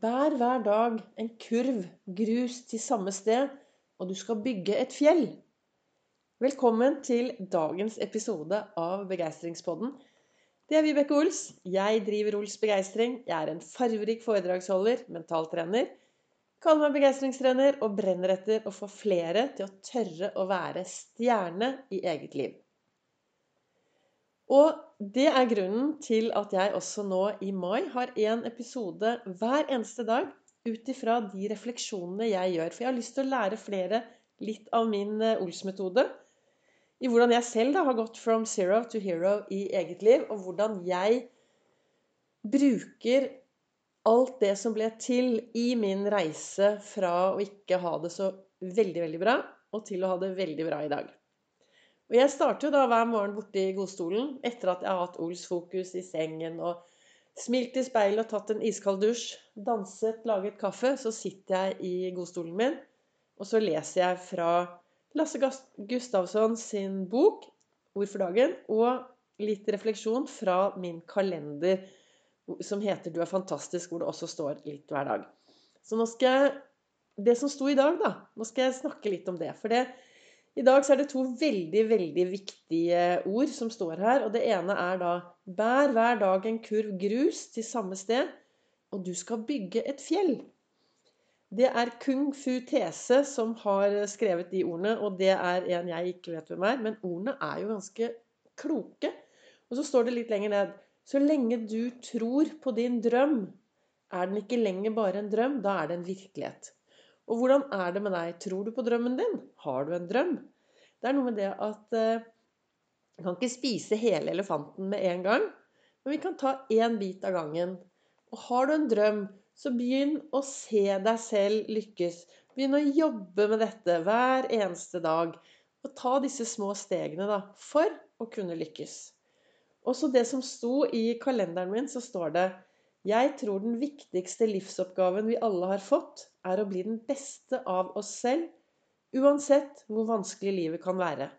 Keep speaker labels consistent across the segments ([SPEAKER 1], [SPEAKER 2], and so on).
[SPEAKER 1] Bær hver dag en kurv grus til samme sted, og du skal bygge et fjell. Velkommen til dagens episode av Begeistringspodden. Det er Vibeke Ols. Jeg driver Ols Begeistring. Jeg er en farverik foredragsholder, mentaltrener. Kaller meg begeistringstrener og brenner etter å få flere til å tørre å være stjerne i eget liv. Og det er grunnen til at jeg også nå i mai har én episode hver eneste dag ut ifra de refleksjonene jeg gjør. For jeg har lyst til å lære flere litt av min eh, Ols-metode. I hvordan jeg selv da har gått from zero to hero i eget liv. Og hvordan jeg bruker alt det som ble til i min reise fra å ikke ha det så veldig, veldig bra, og til å ha det veldig bra i dag. Og jeg starter jo da hver morgen borte i godstolen etter at jeg har hatt Ols fokus i sengen og smilt i speilet og tatt en iskald dusj, danset, laget kaffe. Så sitter jeg i godstolen min, og så leser jeg fra Lasse Gustavsson sin bok 'Ord for dagen' og litt refleksjon fra min kalender som heter 'Du er fantastisk', hvor det også står litt hver dag. Så nå skal jeg Det som sto i dag, da. Nå skal jeg snakke litt om det. For det i dag så er det to veldig, veldig viktige ord som står her. Og det ene er da Bær hver dag en kurv grus til samme sted, og du skal bygge et fjell. Det er Kung Fu Tese som har skrevet de ordene, og det er en jeg ikke vet hvem er. Men ordene er jo ganske kloke. Og så står det litt lenger ned Så lenge du tror på din drøm, er den ikke lenger bare en drøm, da er det en virkelighet. Og hvordan er det med deg? Tror du på drømmen din? Har du en drøm? Det er noe med det at eh, vi kan ikke spise hele elefanten med en gang, men vi kan ta én bit av gangen. Og har du en drøm, så begynn å se deg selv lykkes. Begynn å jobbe med dette hver eneste dag. Og ta disse små stegene da, for å kunne lykkes. Også det som sto i kalenderen min, så står det jeg tror den viktigste livsoppgaven vi alle har fått, er å bli den beste av oss selv, uansett hvor vanskelig livet kan være.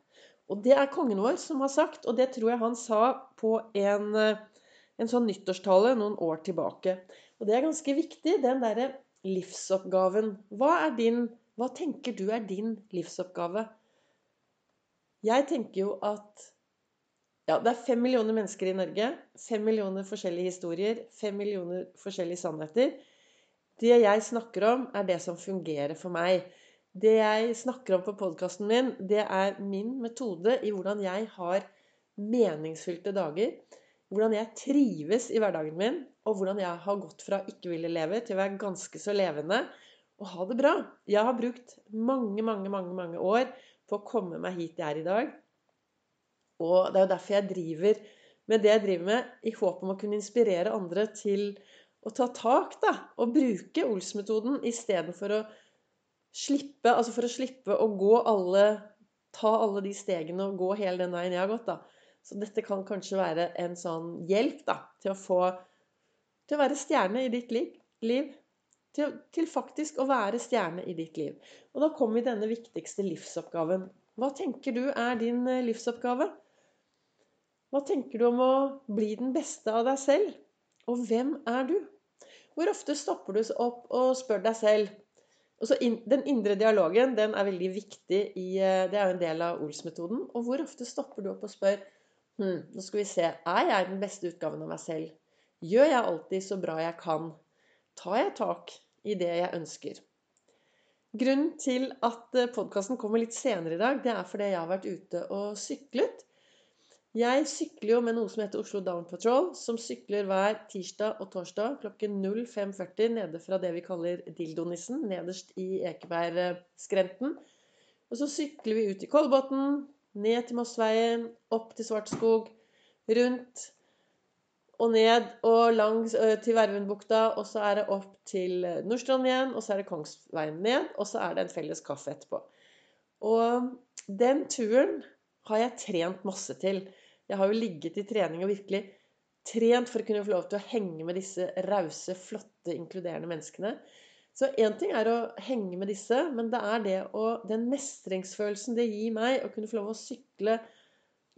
[SPEAKER 1] Og det er kongen vår som har sagt, og det tror jeg han sa på en, en sånn nyttårstale noen år tilbake. Og det er ganske viktig, den derre livsoppgaven. Hva er din Hva tenker du er din livsoppgave? Jeg tenker jo at ja, det er fem millioner mennesker i Norge. Fem millioner forskjellige historier. Fem millioner forskjellige sannheter. Det jeg snakker om, er det som fungerer for meg. Det jeg snakker om på podkasten min, det er min metode i hvordan jeg har meningsfylte dager. Hvordan jeg trives i hverdagen min, og hvordan jeg har gått fra ikke ville leve til å være ganske så levende og ha det bra. Jeg har brukt mange, mange, mange, mange år på å komme meg hit jeg er i dag. Og det er jo derfor jeg driver med det jeg driver med, i håp om å kunne inspirere andre til å ta tak da, og bruke Ols-metoden istedenfor å slippe Altså for å slippe å gå alle Ta alle de stegene og gå hele den veien jeg har gått, da. Så dette kan kanskje være en sånn hjelp da, til å få Til å være stjerne i ditt liv. Til, til faktisk å være stjerne i ditt liv. Og da kommer vi denne viktigste livsoppgaven. Hva tenker du er din eh, livsoppgave? Hva tenker du om å bli den beste av deg selv? Og hvem er du? Hvor ofte stopper du opp og spør deg selv? den indre dialogen den er veldig viktig. I, eh, det er jo en del av Ols-metoden. Og hvor ofte stopper du opp og spør hm, Nå skal vi se. Er jeg den beste utgaven av meg selv? Gjør jeg alltid så bra jeg kan? Tar jeg tak i det jeg ønsker? Grunnen til at eh, podkasten kommer litt senere i dag, det er fordi jeg har vært ute og syklet. Jeg sykler jo med noe som heter Oslo Down Patrol, som sykler hver tirsdag og torsdag klokken 05.40 nede fra det vi kaller Dildonissen, nederst i Ekebergskrenten. Og så sykler vi ut i Kolbotn, ned til Mossveien, opp til Svartskog, rundt og ned og langs til Vervenbukta, og så er det opp til Nordstrand igjen, og så er det Kongsveien ned, og så er det en felles kaffe etterpå. Og den turen har jeg trent masse til. Jeg har jo ligget i trening og virkelig trent for å kunne få lov til å henge med disse rause, flotte, inkluderende menneskene. Så én ting er å henge med disse, men det er det å Den mestringsfølelsen det gir meg å kunne få lov å sykle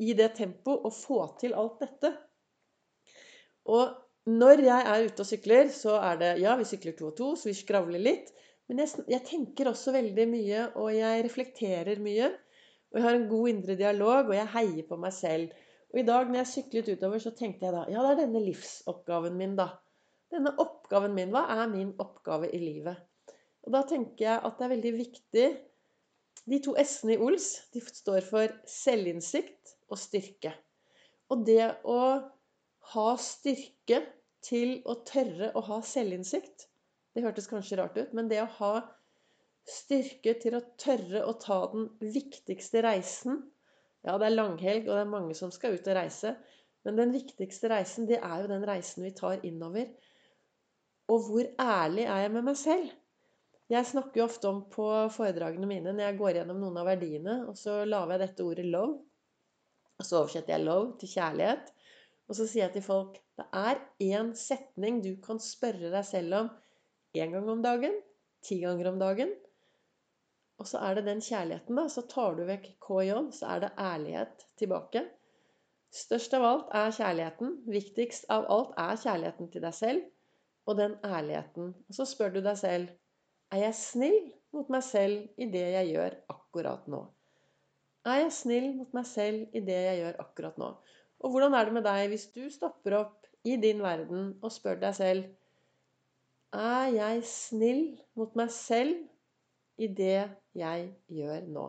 [SPEAKER 1] i det tempoet og få til alt dette. Og når jeg er ute og sykler, så er det Ja, vi sykler to og to, så vi skravler litt. Men jeg, jeg tenker også veldig mye, og jeg reflekterer mye. Og jeg har en god indre dialog, og jeg heier på meg selv. Og i dag når jeg syklet utover, så tenkte jeg da Ja, det er denne livsoppgaven min, da. Denne oppgaven min. Hva er min oppgave i livet? Og da tenker jeg at det er veldig viktig De to s-ene i Ols de står for selvinnsikt og styrke. Og det å ha styrke til å tørre å ha selvinnsikt. Det hørtes kanskje rart ut, men det å ha styrke til å tørre å ta den viktigste reisen Ja, det er langhelg, og det er mange som skal ut og reise. Men den viktigste reisen, det er jo den reisen vi tar innover. Og hvor ærlig er jeg med meg selv? Jeg snakker jo ofte om på foredragene mine når jeg går gjennom noen av verdiene, og så lager jeg dette ordet 'love'. Og så oversetter jeg 'love' til kjærlighet. Og så sier jeg til folk det er én setning du kan spørre deg selv om én gang om dagen, ti ganger om dagen. Og så er det den kjærligheten, da. Så tar du vekk KJ, så er det ærlighet tilbake. Størst av alt er kjærligheten. Viktigst av alt er kjærligheten til deg selv og den ærligheten. Og så spør du deg selv er jeg snill mot meg selv i det jeg gjør akkurat nå. Er jeg snill mot meg selv i det jeg gjør akkurat nå? Og hvordan er det med deg hvis du stopper opp i din verden og spør deg selv Er jeg snill mot meg selv i det jeg gjør nå?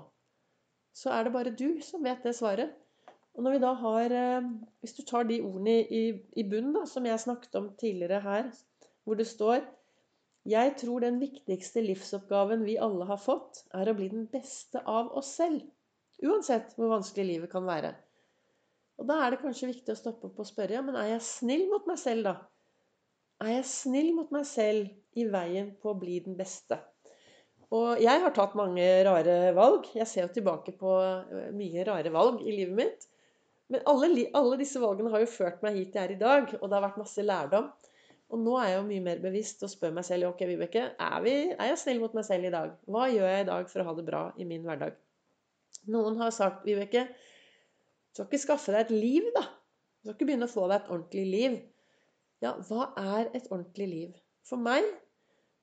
[SPEAKER 1] Så er det bare du som vet det svaret. Og når vi da har eh, Hvis du tar de ordene i, i bunnen, da, som jeg snakket om tidligere her, hvor det står Jeg tror den viktigste livsoppgaven vi alle har fått, er å bli den beste av oss selv. Uansett hvor vanskelig livet kan være. Og da er det kanskje viktig å stoppe opp og spørre ja, men er jeg snill mot meg selv, da? Er jeg snill mot meg selv i veien på å bli den beste? Og jeg har tatt mange rare valg. Jeg ser jo tilbake på eh, mye rare valg i livet mitt. Men alle, alle disse valgene har jo ført meg hit jeg er i dag, og det har vært masse lærdom. Og nå er jeg jo mye mer bevisst og spør meg selv ok, Vibeke, er, vi, er jeg snill mot meg selv i dag? Hva gjør jeg i dag for å ha det bra i min hverdag? Noen har sagt, Vibeke, du skal ikke skaffe deg et liv, da. Du skal ikke begynne å få deg et ordentlig liv. Ja, hva er et ordentlig liv? For meg,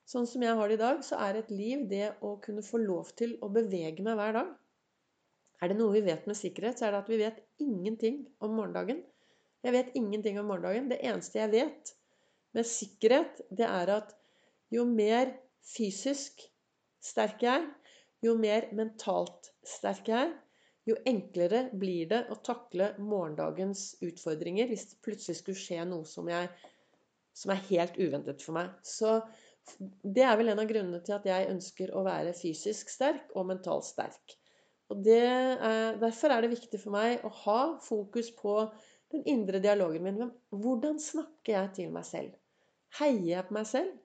[SPEAKER 1] sånn som jeg har det i dag, så er et liv det å kunne få lov til å bevege meg hver dag. Er det noe vi vet med sikkerhet, så er det at vi vet ingenting om morgendagen. Jeg vet ingenting om morgendagen. Det eneste jeg vet med sikkerhet, det er at jo mer fysisk sterk jeg er, jo mer mentalt sterk jeg er, jo enklere blir det å takle morgendagens utfordringer hvis det plutselig skulle skje noe som, jeg, som er helt uventet for meg. Så det er vel en av grunnene til at jeg ønsker å være fysisk sterk og mentalt sterk. Og er, Derfor er det viktig for meg å ha fokus på den indre dialogen min. Hvordan snakker jeg til meg selv? Heier jeg på meg selv?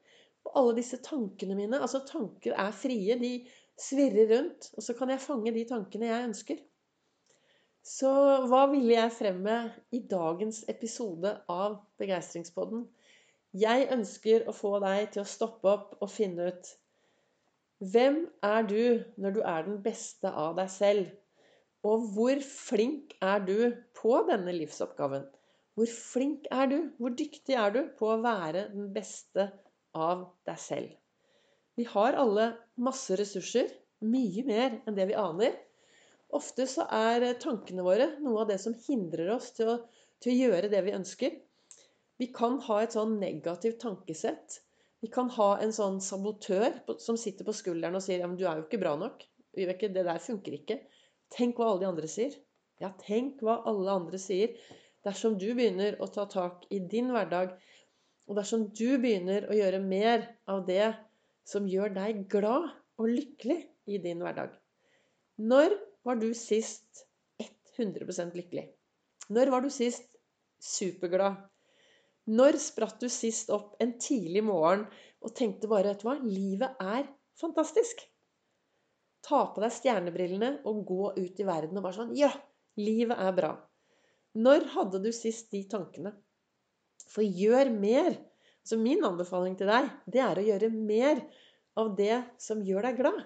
[SPEAKER 1] Og alle disse tankene mine Altså, tanker er frie. De svirrer rundt. Og så kan jeg fange de tankene jeg ønsker. Så hva ville jeg fremme i dagens episode av Begeistringspodden? Jeg ønsker å få deg til å stoppe opp og finne ut Hvem er du når du er den beste av deg selv? Og hvor flink er du på denne livsoppgaven? Hvor flink er du? Hvor dyktig er du på å være den beste av deg selv? Vi har alle masse ressurser, mye mer enn det vi aner. Ofte så er tankene våre noe av det som hindrer oss til å, til å gjøre det vi ønsker. Vi kan ha et sånn negativt tankesett. Vi kan ha en sånn sabotør som sitter på skulderen og sier ja, men du er jo ikke bra nok. Det der funker ikke. Tenk hva alle de andre sier. Ja, tenk hva alle andre sier. Dersom du begynner å ta tak i din hverdag, og dersom du begynner å gjøre mer av det som gjør deg glad og lykkelig i din hverdag. Når var du sist 100% lykkelig? Når var du sist superglad? Når spratt du sist opp en tidlig morgen og tenkte bare vet du hva, livet er fantastisk? Ta på deg stjernebrillene og gå ut i verden og bare sånn Ja, livet er bra. Når hadde du sist de tankene? For gjør mer så min anbefaling til deg, det er å gjøre mer av det som gjør deg glad.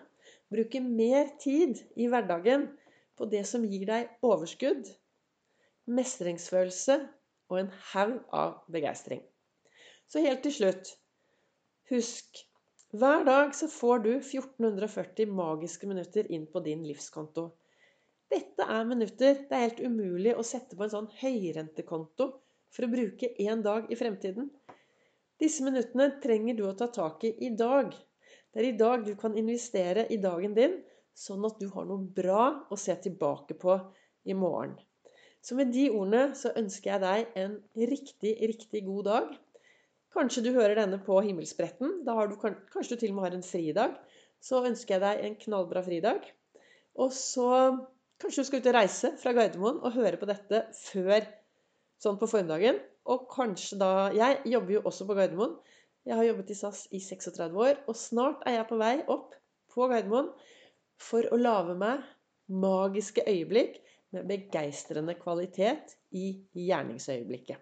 [SPEAKER 1] Bruke mer tid i hverdagen på det som gir deg overskudd, mestringsfølelse og en haug av begeistring. Så helt til slutt Husk hver dag så får du 1440 magiske minutter inn på din livskonto. Dette er minutter det er helt umulig å sette på en sånn høyrentekonto for å bruke én dag i fremtiden. Disse minuttene trenger du å ta tak i i dag. Det er i dag du kan investere i dagen din, sånn at du har noe bra å se tilbake på i morgen. Så med de ordene så ønsker jeg deg en riktig, riktig god dag. Kanskje du hører denne på himmelspretten. Da har du, kanskje du til og med har en fridag. Så ønsker jeg deg en knallbra fridag. Og så kanskje du skal ut og reise fra Gardermoen og høre på dette før sånn på formiddagen. Og kanskje da Jeg jobber jo også på Gardermoen. Jeg har jobbet i SAS i 36 år, og snart er jeg på vei opp på Gardermoen for å lage meg magiske øyeblikk med begeistrende kvalitet i gjerningsøyeblikket.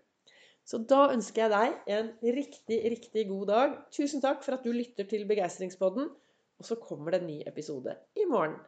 [SPEAKER 1] Så da ønsker jeg deg en riktig, riktig god dag. Tusen takk for at du lytter til Begeistringspodden. Og så kommer det en ny episode i morgen.